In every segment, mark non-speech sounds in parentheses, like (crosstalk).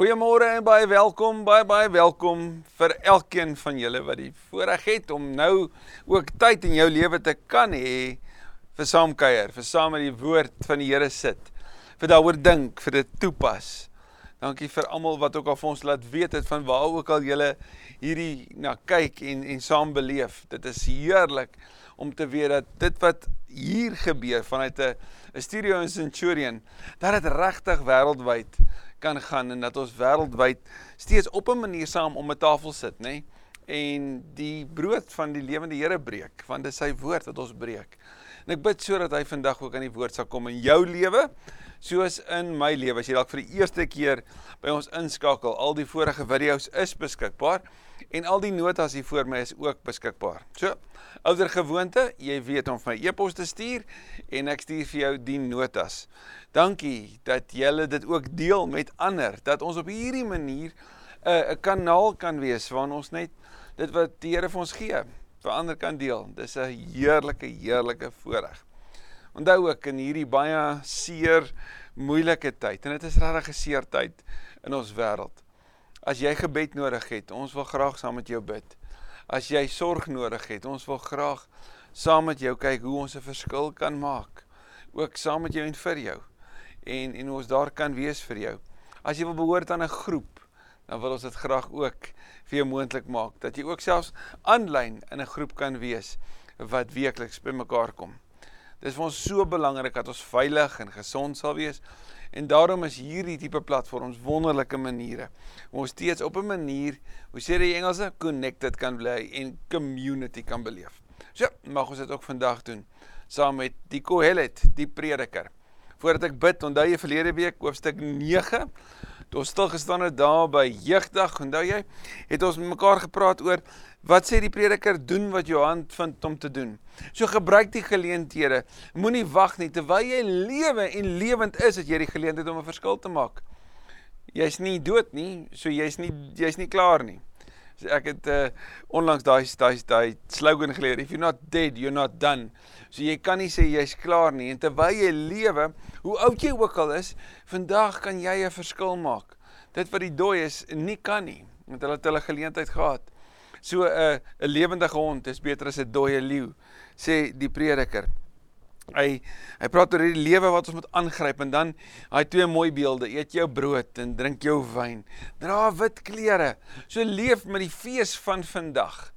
Goeiemôre en baie welkom, baie baie welkom vir elkeen van julle wat die voorreg het om nou ook tyd in jou lewe te kan hê vir saamkuier, vir saam met die woord van die Here sit. Vir daaroor dink, vir dit toepas. Dankie vir almal wat ook al vir ons laat weet het van waar ook al julle hierdie na kyk en en saam beleef. Dit is heerlik om te weet dat dit wat hier gebeur vanuit 'n studio in Centurion, dat dit regtig wêreldwyd kan gaan en dat ons wêreldwyd steeds op 'n manier saam om 'n tafel sit, nê? Nee? En die brood van die lewende Here breek, want dit is sy woord wat ons breek. En ek bid sodat hy vandag ook aan die woord sal kom in jou lewe, soos in my lewe. As jy dalk vir die eerste keer by ons inskakel, al die vorige video's is beskikbaar en al die notas hier voor my is ook beskikbaar. So, ouer gewoonte, jy weet om vir my e-pos te stuur en ek stuur vir jou die notas. Dankie dat julle dit ook deel met ander, dat ons op hierdie manier 'n uh, kanaal kan wees waar ons net dit wat die Here vir ons gee, vir ander kan deel. Dis 'n heerlike heerlike voorreg. Onthou ook in hierdie baie seer moeilike tyd en dit is regtig 'n seer tyd in ons wêreld. As jy gebed nodig het, ons wil graag saam met jou bid. As jy sorg nodig het, ons wil graag saam met jou kyk hoe ons 'n verskil kan maak. Ook saam met jou en vir jou en en ons daar kan wees vir jou. As jy wil behoort aan 'n groep, dan wil ons dit graag ook vir jou moontlik maak dat jy ook selfs aanlyn in 'n groep kan wees wat weekliks bymekaar kom. Dit is vir ons so belangrik dat ons veilig en gesond sal wees. En daarom is hierdie tipe platforms wonderlike maniere om ons steeds op 'n manier, hoe sê die Engelse, connected kan bly en community kan beleef. So, mag ons dit ook vandag doen saam met die Kohelet, die prediker voordat ek bid, onthou jy verlede week hoofstuk 9, toe ons stil gestaan het daar by jeugdag, onthou jy, het ons met mekaar gepraat oor, wat sê die prediker, doen wat jou hand vind om te doen. So gebruik die geleenthede, moet nie wacht nie, terwyl jy lewe en levend is, het jy die geleentheid om een verskil te maak. Jy is nie dood nie, so jy is nie, jy is nie klaar nie. So ek het uh, onlangs daai daai daai slogan geleer, if you're not dead, you're not done. So jy kan nie sê jy's klaar nie en terwyl jy lewe, hoe oud jy ook al is, vandag kan jy 'n verskil maak. Dit wat die dooi is, nie kan nie, want hulle het hulle geleentheid gehad. So 'n uh, 'n lewendige hond is beter as 'n dooie leeu, sê die prediker. Hy hy praat oor die lewe wat ons moet aangryp en dan daai twee mooi beelde, eet jou brood en drink jou wyn. Dra wit klere. So leef met die fees van vandag.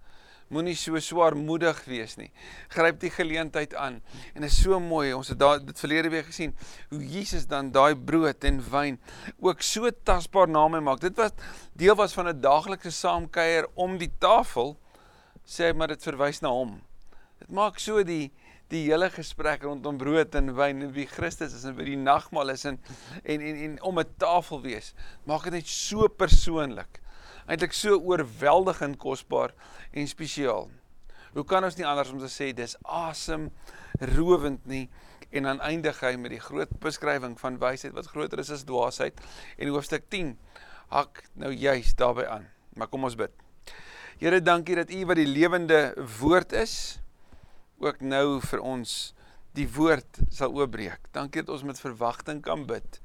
Moenie so swaarmoedig wees nie. Gryp die geleentheid aan. En is so mooi. Ons het daai dit verlede week gesien hoe Jesus dan daai brood en wyn ook so tasbaar na my maak. Dit was deel was van 'n daaglikse saamkuier om die tafel. Sê maar dit verwys na hom. Dit maak so die die hele gesprek rondom brood en wyn en wie Christus is en wie die nagmaal is en en en, en om 'n tafel wees. Maak dit net so persoonlik. Eintlik so oorweldigend kosbaar en spesiaal. Hoe kan ons nie anders om te sê dis asem rowend nie en dan eindig hy met die groot beskrywing van wysheid wat groter is as dwaasheid en hoofstuk 10 hak nou juis daarbey aan. Maar kom ons bid. Here, dankie dat U wat die lewende woord is ook nou vir ons die woord sal oopbreek. Dankie dat ons met verwagting kan bid.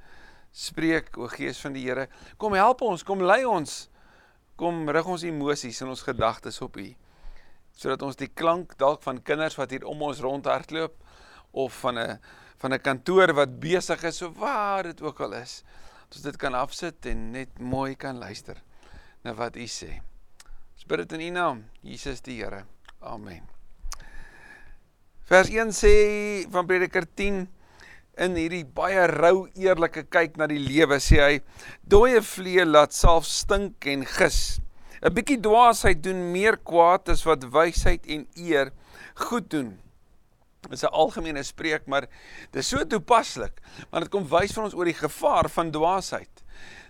Spreek o Gees van die Here, kom help ons, kom lei ons. Kom rig ons emosies en ons gedagtes op U. Sodat ons die klank dalk van kinders wat hier om ons rondhardloop of van 'n van 'n kantoor wat besig is of waar dit ook al is, dat ons dit kan afsit en net mooi kan luister na wat U sê. Ons bid dit in U naam, Jesus die Here. Amen. Vers 1 sê van Prediker 10 in hierdie baie rou eerlike kyk na die lewe sê hy dooie vlee laat self stink en gis. 'n Bietjie dwaasheid doen meer kwaad as wat wysheid en eer goed doen. Is 'n algemene spreek, maar dit is so toepaslik want dit kom wys vir ons oor die gevaar van dwaasheid.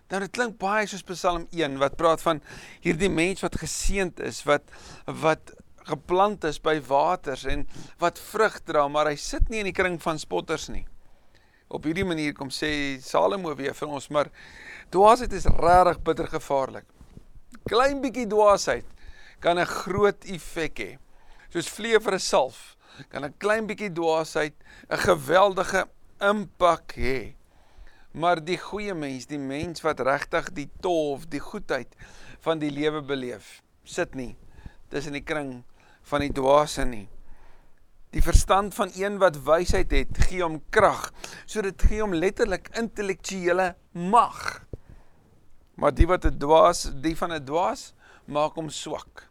Nou dit klink baie soos Psalm 1 wat praat van hierdie mens wat geseënd is, wat wat geplant is by waters en wat vrug dra, maar hy sit nie in die kring van spotters nie. Op hierdie manier kom sê Salomo weer vir ons, maar dwaasheid is regtig bitter gevaarlik. Klein bietjie dwaasheid kan 'n groot effek hê. Soos vlee vir 'n salf, kan 'n klein bietjie dwaasheid 'n geweldige impak hê. Maar die goeie mens, die mens wat regtig die tof, die goedheid van die lewe beleef, sit nie tussen die kring van die dwaase nie. Die verstand van een wat wysheid het, gee hom krag. So dit gee hom letterlik intellektuele mag. Maar die wat 'n dwaas, die van 'n dwaas maak hom swak.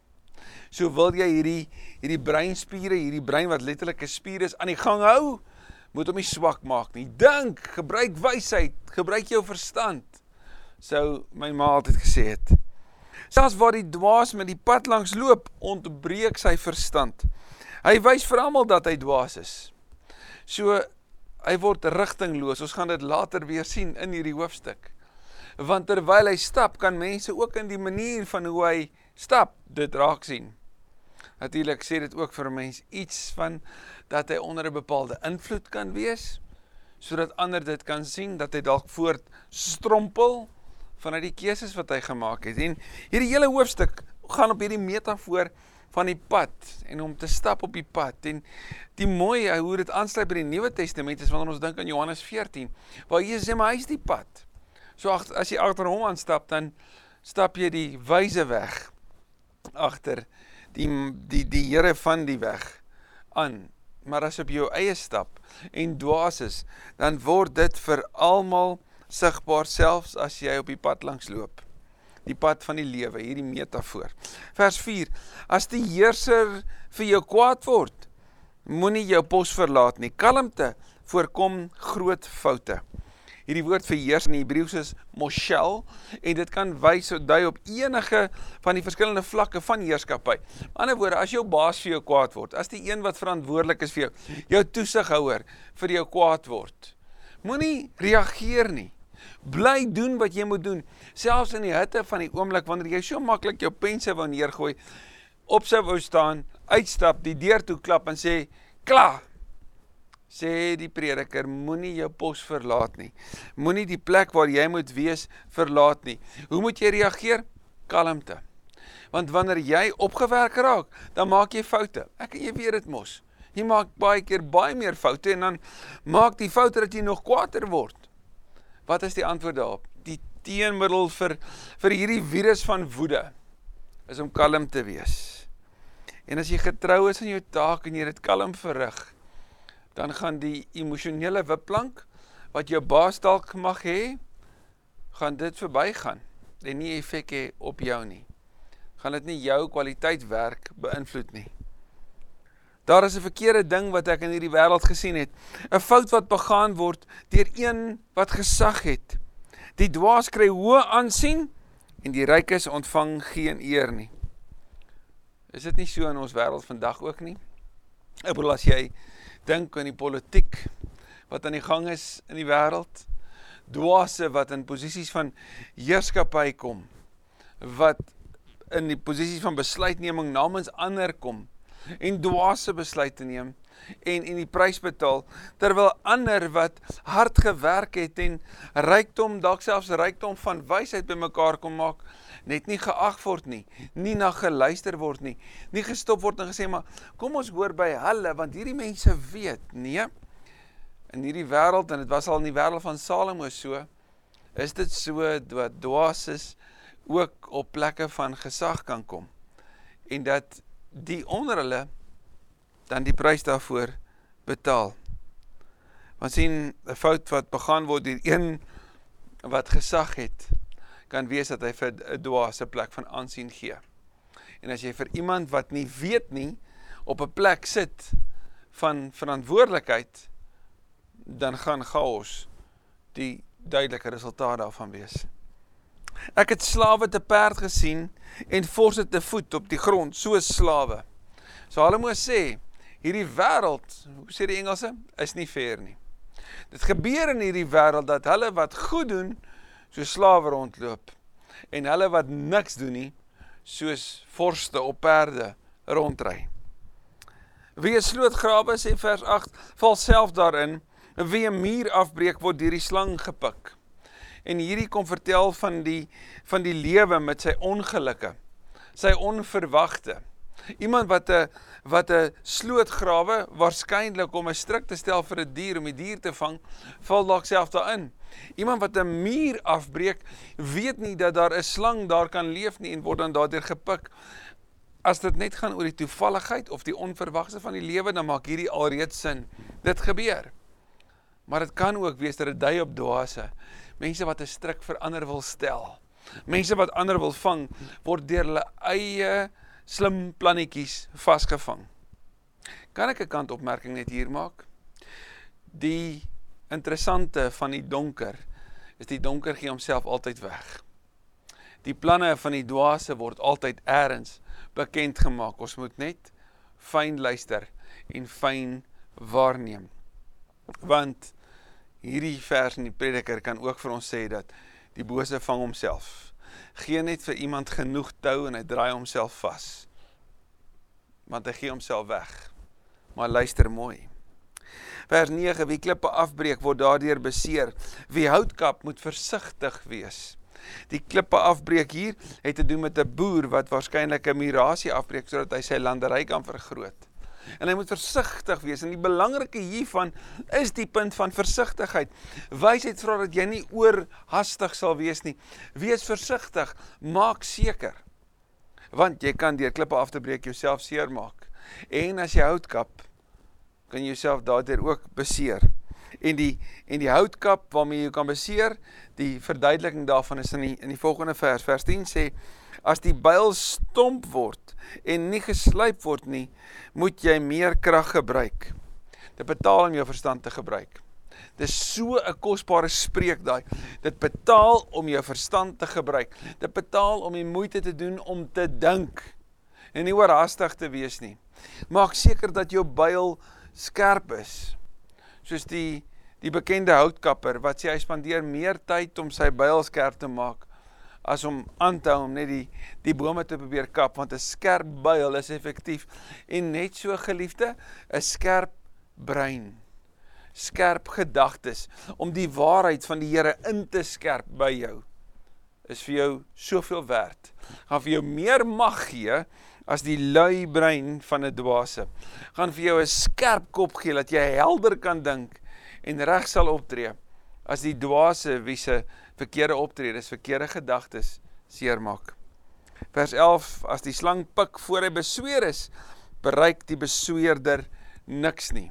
So wil jy hierdie hierdie breinspiere, hierdie brein wat letterlik 'n spier is aan die gang hou, moet hom nie swak maak nie. Dink, gebruik wysheid, gebruik jou verstand. Sou my ma altyd gesê het. Selfs waar die dwaas met die pad langs loop, ontbreek sy verstand. Hy wys vir almal dat hy dwaas is. So hy word rigtingloos. Ons gaan dit later weer sien in hierdie hoofstuk. Want terwyl hy stap, kan mense ook in die manier van hoe hy stap dit raak sien. Natuurlik sê dit ook vir 'n mens iets van dat hy onder 'n bepaalde invloed kan wees sodat ander dit kan sien dat hy dalk voort strompel vanuit die keuses wat hy gemaak het. En hierdie hele hoofstuk gaan op hierdie metafoor van die pad en om te stap op die pad en die mooi hoe dit aansluit by die Nuwe Testament is wanneer ons dink aan Johannes 14 waar Jesus sê maar hy is die pad. So as jy agter hom aanstap dan stap jy die wyse weg agter die die die Here van die weg aan. Maar as op jou eie stap en dwaas is, dan word dit vir almal sigbaar selfs as jy op die pad langs loop die pad van die lewe, hierdie metafoor. Vers 4: As die heerser vir jou kwaad word, moenie jou pos verlaat nie. Kalmte voorkom groot foute. Hierdie woord vir heers in Hebreëus is moshel en dit kan wys of dui op enige van die verskillende vlakke van heerskappy. In ander woorde, as jou baas vir jou kwaad word, as die een wat verantwoordelik is vir jou, jou toesighouer vir jou kwaad word, moenie reageer nie. Bly doen wat jy moet doen, selfs in die hitte van die oomblik wanneer jy so maklik jou pense wou neergooi, op sy wou staan, uitstap, die deur toe klap en sê, "Klaar." Sê die prediker, moenie jou pos verlaat nie. Moenie die plek waar jy moet wees verlaat nie. Hoe moet jy reageer? Kalmte. Want wanneer jy opgewerk raak, dan maak jy foute. Ek en jy weet dit mos. Jy maak baie keer baie meer foute en dan maak die foute dat jy nog kwaader word. Wat is die antwoord daarop? Die teenmiddel vir vir hierdie virus van woede is om kalm te wees. En as jy getrou is aan jou taak en jy dit kalm verrig, dan gaan die emosionele wipplank wat jou baas dalk mag hê, gaan dit verbygaan en nie effek hê op jou nie. Gaan dit nie jou kwaliteit werk beïnvloed nie. Daar is 'n verkeerde ding wat ek in hierdie wêreld gesien het. 'n Fout wat begaan word deur een wat gesag het. Die dwaas kry hoë aansien en die rykes ontvang geen eer nie. Is dit nie so in ons wêreld vandag ook nie? Ek bedoel as jy dink aan die politiek wat aan die gang is in die wêreld, dwaase wat in posisies van heerskappy kom, wat in die posisies van besluitneming namens ander kom en dwaase besluite neem en en die prys betaal terwyl ander wat hard gewerk het en rykdom dalk selfs rykdom van wysheid bymekaar kom maak net nie geag word nie nie na geluister word nie nie gestop word en gesê maar kom ons hoor by hulle want hierdie mense weet nee in hierdie wêreld en dit was al in die wêreld van Salomo so is dit so dat dwaases ook op plekke van gesag kan kom en dat die onder hulle dan die prys daarvoor betaal. Want sien 'n fout wat begaan word deur een wat gesag het, kan wees dat hy vir 'n dwaase plek van aansien gee. En as jy vir iemand wat nie weet nie op 'n plek sit van verantwoordelikheid, dan gaan chaos die duidelike resultaat daarvan wees. Ek het slawe te perd gesien en forse te voet op die grond soos slawe. Salomo sê, hierdie wêreld, hoe sê die Engelse, is nie fair nie. Dit gebeur in hierdie wêreld dat hulle wat goed doen, so slawe rondloop en hulle wat niks doen nie, soos vorste op perde rondry. Wie 'n slootgrawe sê vers 8, val self daarin, wie 'n muur afbreek word deur die slang gepik en hierdie kom vertel van die van die lewe met sy ongelukke, sy onverwagte. Iemand wat 'n wat 'n sloot grawe waarskynlik om 'n stryk te stel vir 'n die dier om die dier te vang, val dalk self daarin. Iemand wat 'n muur afbreek, weet nie dat daar 'n slang daar kan leef nie en word dan daardeur gepik. As dit net gaan oor die toevalligheid of die onverwagse van die lewe, dan maak hierdie alreeds sin. Dit gebeur. Maar dit kan ook wees dat dit dui op dwaase. Mense wat 'n stryk vir ander wil stel. Mense wat ander wil vang, word deur hulle eie slim plannetjies vasgevang. Kan ek 'n kantopmerking net hier maak? Die interessante van die donker is die donker gee homself altyd weg. Die planne van die dwaase word altyd eers bekend gemaak. Ons moet net fyn luister en fyn waarneem. Want hierdie vers in die prediker kan ook vir ons sê dat die bose vang homself. Gee net vir iemand genoeg tou en hy draai homself vas. Want hy gee homself weg. Maar luister mooi. Vers 9: Wie klippe afbreek word daardeur beseer. Wie houtkap moet versigtig wees. Die klippe afbreek hier het te doen met 'n boer wat waarskynlik 'n mirasie afbreek sodat hy sy landery kan vergroot en hy moet versigtig wees en die belangrike hiervan is die punt van versigtigheid. Wysheid vra dat jy nie oorhaastig sal wees nie. Wees versigtig, maak seker. Want jy kan deur klippe af te breek jouself seermaak. En as jy hout kap, kan jy jouself daardeur ook beseer. En die en die houtkap waarmee jy kan beseer, die verduideliking daarvan is in die in die volgende vers, vers 10 sê as die byl stomp word en nie geslyp word nie, moet jy meer krag gebruik. Dit betaal om jou verstand te gebruik. Dis so 'n kosbare spreek daai. Dit betaal om jou verstand te gebruik. Dit betaal om die moeite te doen om te dink en nie oorhaastig te wees nie. Maak seker dat jou byl skerp is. Soos die die bekende houtkapper wat sê hy spandeer meer tyd om sy byl skerp te maak as om aan te hou om net die die bome te probeer kap want 'n skerp byl is effektief en net so geliefde 'n skerp brein skerp gedagtes om die waarheid van die Here in te skerp by jou is vir jou soveel werd. Gaan vir jou meer mag gee as die lui brein van 'n dwaase. Gaan vir jou 'n skerp kop gee dat jy helder kan dink en reg sal optree as die dwaase wie se verkeerde optredes, verkeerde gedagtes seermaak. Vers 11: As die slang pik voor hy besweer is, bereik die besweerder niks nie.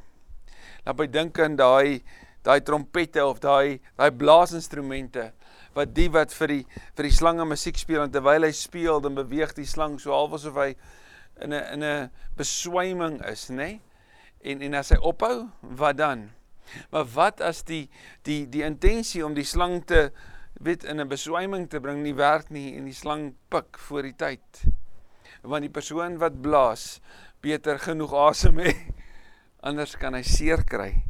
Laat my dink aan daai daai trompette of daai daai blaasinstrumente wat die wat vir die vir die slange musiek speel en terwyl hy speel dan beweeg die slang so half asof hy in 'n in 'n beswyming is, nê? Nee? En en as hy ophou, wat dan? Maar wat as die die die intensie om die slang te weet in 'n beswyming te bring nie werk nie en die slang pik voor die tyd. Want die persoon wat blaas beter genoeg asem hê (laughs) anders kan hy seer kry.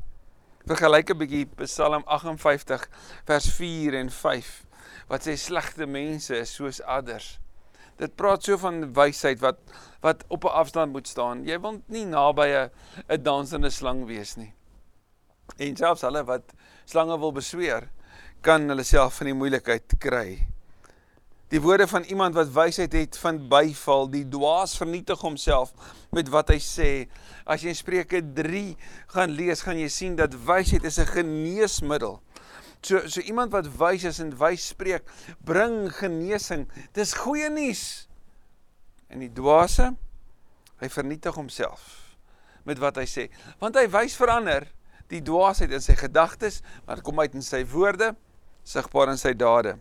Vergelyk 'n bietjie Psalm 58 vers 4 en 5 wat sê slegte mense is soos adders. Dit praat so van wysheid wat wat op 'n afstand moet staan. Jy wil nie naby 'n 'n dansende slang wees nie. En selfs hulle wat slange wil besweer, kan hulle self van die moeilikheid kry. Die woorde van iemand wat wysheid het van byval, die dwaas vernietig homself met wat hy sê. As jy in Spreuke 3 gaan lees, gaan jy sien dat wysheid is 'n geneesmiddel. So so iemand wat wys is en wys spreek, bring genesing. Dis goeie nuus. En die dwaase, hy vernietig homself met wat hy sê, want hy wys verander die dwaasheid in sy gedagtes, maar kom uit in sy woorde sigbaar in sy dade.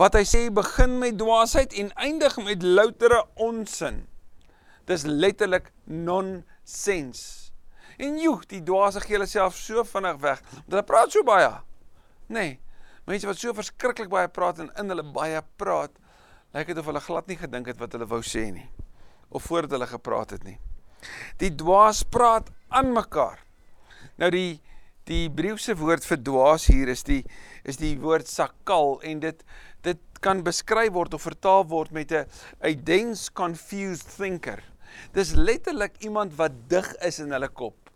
Wat hy sê begin met dwaasheid en eindig met loutere onsin. Dis letterlik nonsens. En joe, die dwaase gee hulle self so vinnig weg. Want hulle praat so baie. Nee. Mense wat so verskriklik baie praat en in hulle baie praat, lyk dit of hulle glad nie gedink het wat hulle wou sê nie of voordat hulle gepraat het nie. Die dwaas praat aan mekaar. Nou die die Hebreëse woord vir dwaas hier is die is die woord sakal en dit dit kan beskryf word of vertaal word met 'n a dense confused thinker. Dis letterlik iemand wat dig is in hulle kop.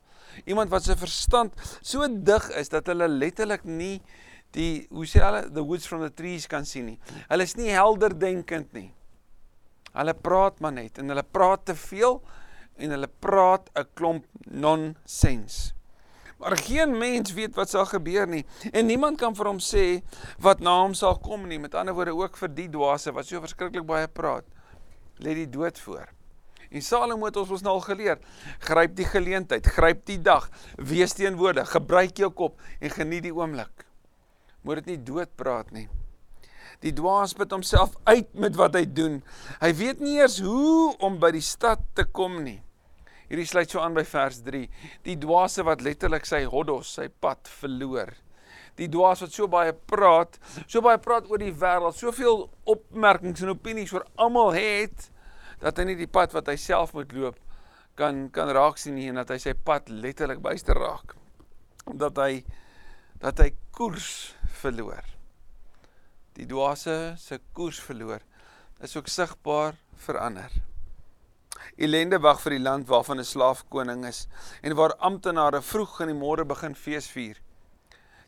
Iemand wat sy verstand so dig is dat hulle letterlik nie die hoe sê hulle the woods from the trees kan sien nie. Hulle is nie helder denkend nie. Hulle praat maar net en hulle praat te veel en hulle praat 'n klomp nonsens. Maar geen mens weet wat sal gebeur nie en niemand kan vir hom sê wat na hom sal kom nie. Met ander woorde ook vir die dwaase wat so verskriklik baie praat. Lê die dood voor. En Salomo het ons ons nou al geleer, gryp die geleentheid, gryp die dag, wees teenwoordig, gebruik jou kop en geniet die oomblik. Moet dit nie dood praat nie. Die dwaas put homself uit met wat hy doen. Hy weet nie eers hoe om by die stad te kom nie. Hierdie sluit so aan by vers 3. Die dwaase wat letterlik sy hoddos, sy pad verloor. Die dwaas wat so baie praat, so baie praat oor die wêreld, soveel opmerkings en opinies oor almal het dat hy nie die pad wat hy self moet loop kan kan raak sien nie en dat hy sy pad letterlik byster raak. Dat hy dat hy koers verloor. Die dwaase se koers verloor is ook sigbaar verander. Elende wag vir die land waarvan 'n slaaf koning is en waar amptenare vroeg in die môre begin fees vier.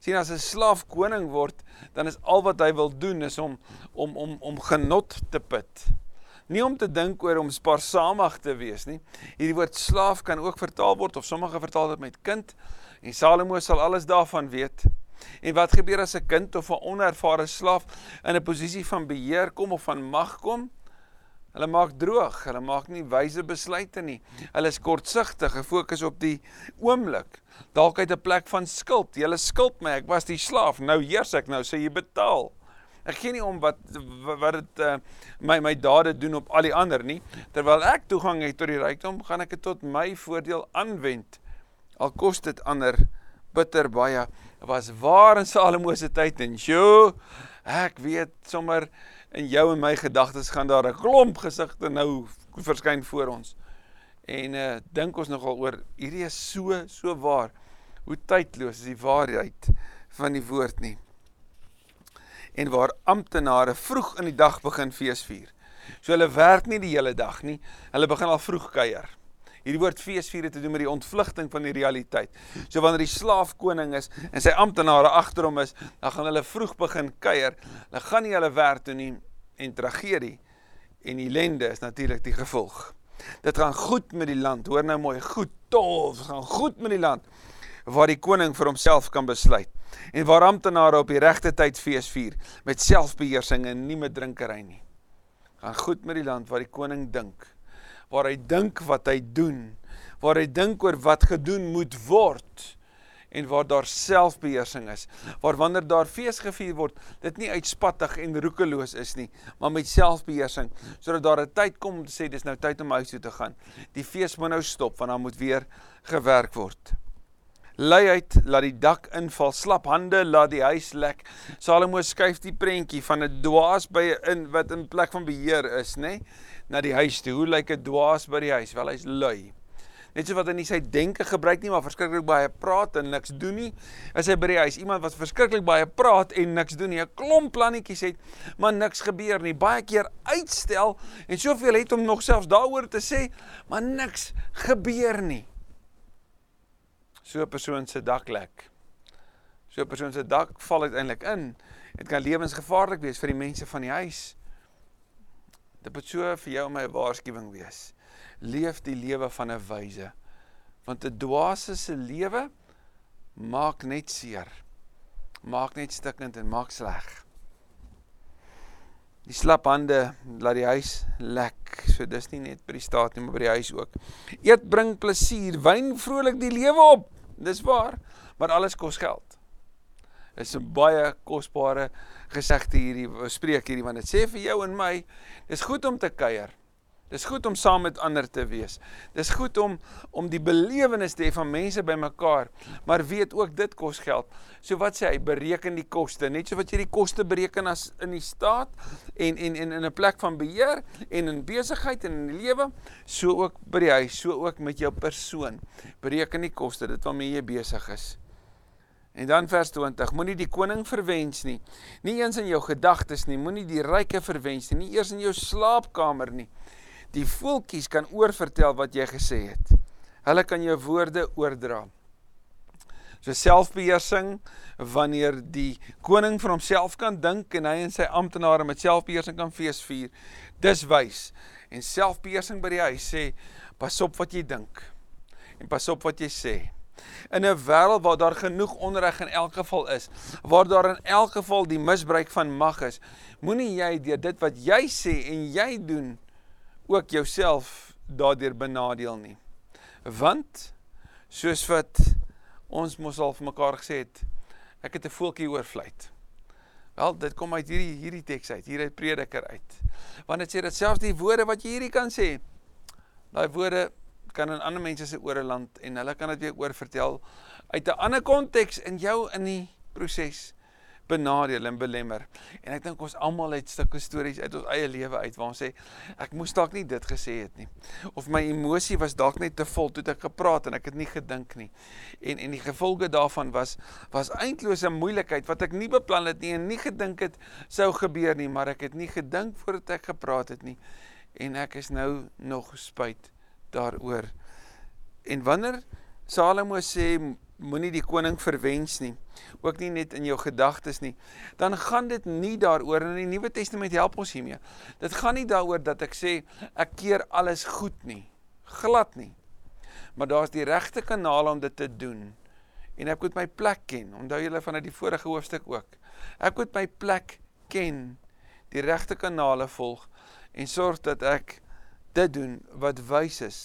Sien as 'n slaaf koning word, dan is al wat hy wil doen is om om om om genot te put. Nie om te dink oor om spaarsamig te wees nie. Hierdie woord slaaf kan ook vertaal word of sommige vertaal dit met kind en Salomo sal alles daarvan weet. En wat gebeur as 'n kind of 'n onervare slaaf in 'n posisie van beheer kom of van mag kom? Hulle maak droog, hulle maak nie wyse besluite nie. Hulle is kortsigtig, gefokus op die oomblik. Dalk uit 'n plek van skuld. Jy skuld my, ek was die slaaf. Nou heers ek nou, sê jy betaal. Ek gee nie om wat wat dit uh, my my dade doen op al die ander nie. Terwyl ek toegang het tot die rykdom, gaan ek dit tot my voordeel aanwend. Al kos dit ander bitter baie. Was waar in Salomo se tyd en sjo, ek weet sommer in jou en my gedagtes gaan daar 'n klomp gesigte nou verskyn voor ons. En uh dink ons nogal oor hierdie is so so waar. Hoe tydloos is die waarheid van die woord nie. En waar amptenare vroeg in die dag begin feesvier. So hulle werk nie die hele dag nie. Hulle begin al vroeg kuier. Hierdie woord feesvier het te doen met die ontvlugting van die realiteit. So wanneer die slaafkoning is en sy amptenare agter hom is, dan gaan hulle vroeg begin kuier. Hulle gaan nie hulle werk toe nie en tragedie en ellende is natuurlik die gevolg. Dit gaan goed met die land. Hoor nou mooi, goed, tof, gaan goed met die land waar die koning vir homself kan besluit en waar amptenare op die regte tyd fees vier met selfbeheersing en nie met drinkery nie. Gaan goed met die land waar die koning dink waar hy dink wat hy doen, waar hy dink oor wat gedoen moet word en waar daar selfbeheersing is, waar wanneer daar fees gevier word, dit nie uitspattig en roekeloos is nie, maar met selfbeheersing, sodat daar 'n tyd kom om te sê dis nou tyd om huis toe te gaan. Die fees moet nou stop want dan moet weer gewerk word. Luiheid laat die dak inval, slap hande laat die huis lek. Salomo skuif die prentjie van 'n dwaas by in wat in plek van beheer is, nê? Nee? na die huis toe. Hoe lyk 'n dwaas by die huis? Wel hy's lui. Net so wat hy nie sy denke gebruik nie, maar verskriklik baie praat en niks doen nie. Is hy by die huis iemand wat verskriklik baie praat en niks doen nie. 'n Klomp plannetjies het, maar niks gebeur nie. Baie keer uitstel en soveel het hom nog selfs daaroor te sê, maar niks gebeur nie. So 'n persoon se dak lek. So 'n persoon se dak val uiteindelik in. Dit kan lewensgevaarlik wees vir die mense van die huis. Dit moet so vir jou en my 'n waarskuwing wees. Leef die lewe van 'n wyse. Want 'n dwaase se lewe maak net seer. Maak net stikkend en maak sleg. Die slap hande laat die huis lek. So dis nie net by die staat nie, maar by die huis ook. Eet bring plesier, wyn vrolik die lewe op. Dis waar, maar alles kos geld is 'n baie kosbare gesegde hierdie spreek hierdie want dit sê vir jou en my dis goed om te kuier. Dis goed om saam met ander te wees. Dis goed om om die belewenis te hê van mense bymekaar, maar weet ook dit kos geld. So wat sê hy, bereken die koste, net so wat jy die koste bereken as in die staat en en en in 'n plek van beheer en in besigheid en in die lewe, so ook by die huis, so ook met jou persoon. Bereken die koste, dit waarmee jy besig is. En dan vers 20, moenie die koning verwens nie. Nie eens in jou gedagtes nie, moenie die ryke verwens nie, nie eers in jou slaapkamer nie. Die voeltjies kan oorvertel wat jy gesê het. Hulle kan jou woorde oordra. So selfbeheersing wanneer die koning vir homself kan dink en hy en sy amptenare met selfbeheersing kan feesvier. Dis wys. En selfbeheersing by die huis sê pas op wat jy dink. En pas op wat jy sê. In 'n wêreld waar daar genoeg onreg in elk geval is, waar daar in elk geval die misbruik van mag is, moenie jy deur dit wat jy sê en jy doen ook jouself daardeur benadeel nie. Want soos wat ons mos al vir mekaar gesê het, ek het 'n voeltjie oorvlieg. Wel, dit kom uit hierdie hierdie teks uit, hier uit Prediker uit. Want dit sê dat selfs die woorde wat jy hierdie kan sê, daai woorde kan in ander mense se ore land en hulle kan dit weer oor vertel uit 'n ander konteks in jou in die proses benadeel en belemmer. En ek dink ons almal het stukke stories uit ons eie lewe uit waar ons sê ek moes dalk nie dit gesê het nie. Of my emosie was dalk net te vol toe ek gepraat en ek het nie gedink nie. En en die gevolge daarvan was was eindelose moeilikheid wat ek nie beplan het nie en nie gedink het sou gebeur nie, maar ek het nie gedink voordat ek gepraat het nie. En ek is nou nog spyt daaroor. En wanneer Salomo sê moenie die koning verwens nie, ook nie net in jou gedagtes nie, dan gaan dit nie daaroor in die Nuwe Testament help ons hiermee. Dit gaan nie daaroor dat ek sê ek keer alles goed nie, glad nie. Maar daar's die regte kanale om dit te doen. En ek moet my plek ken. Onthou julle van uit die vorige hoofstuk ook. Ek moet my plek ken, die regte kanale volg en sorg dat ek dit doen wat wys is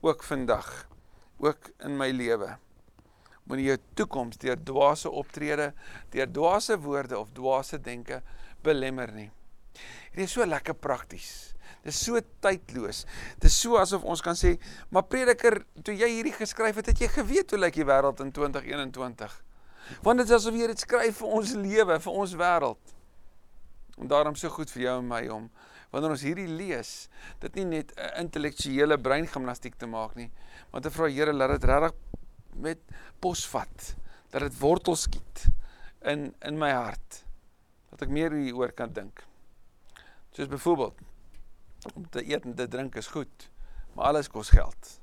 ook vandag, ook in my lewe moenie jou toekoms deur dwaase optrede, deur dwaase woorde of dwaase denke belemmer nie. Dit is so lekker prakties. Dit is so tydloos. Dit is so asof ons kan sê, "Maar prediker, toe jy hierdie geskryf het, het jy geweet hoe lyk die wêreld in 2021?" Want dit is asof jy dit skryf vir ons lewe, vir ons wêreld. En daarom so goed vir jou en my om wanneer ons hierdie lees, dit nie net 'n intellektuele breingimnastiek te maak nie, maar te vra Here, laat dit regtig met posvat dat dit wortel skiet in in my hart dat ek meer hieroor kan dink. Soos byvoorbeeld om te eet en te drink is goed, maar alles kos geld.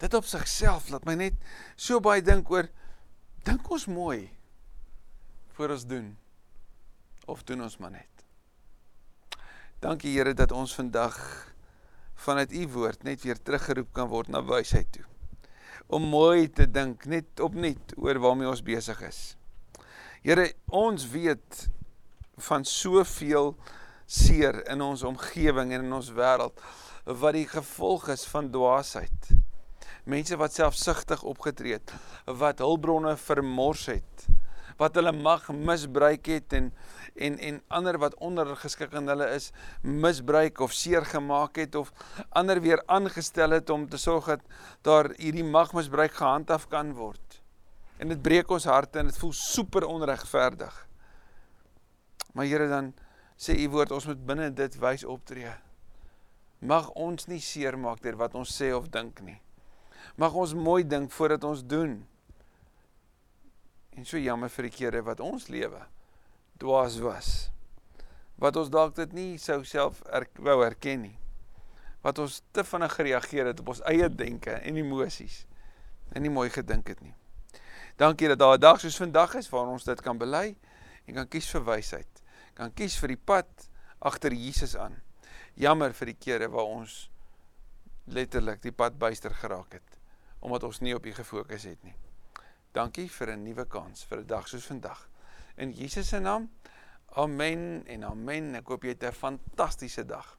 Dit op sigself laat my net so baie dink oor dink ons mooi voor ons doen of doen ons maar net. Dankie Here dat ons vandag vanuit u woord net weer teruggeroep kan word na wysheid toe om mooi te dink net opnuut oor waarmee ons besig is. Here, ons weet van soveel seer in ons omgewing en in ons wêreld wat die gevolg is van dwaasheid. Mense wat selfsugtig opgetree het, wat hulpbronne vermors het, wat hulle mag misbruik het en en en ander wat ondergeskik aan hulle is misbruik of seer gemaak het of ander weer aangestel het om te sorg dat daar hierdie magmisbruik gehandhaaf kan word. En dit breek ons harte en dit voel super onregverdig. Maar Here dan sê u woord ons moet binne dit wys optree. Mag ons nie seermaak deur wat ons sê of dink nie. Mag ons mooi dink voordat ons doen. En so jammer vir die kere wat ons lewe dwaas was. Wat ons dalk dit nie sou self er, wou erken nie. Wat ons te vinnig gereageer het op ons eie denke en emosies en nie mooi gedink het nie. Dankie dat daar 'n dag soos vandag is waar ons dit kan bely en kan kies vir wysheid. Kan kies vir die pad agter Jesus aan. Jammer vir die kere waar ons letterlik die pad byster geraak het omdat ons nie op U gefokus het nie. Dankie vir 'n nuwe kans vir 'n dag soos vandag. In Jesus se naam. Amen en amen. Ek hoop jy het 'n fantastiese dag.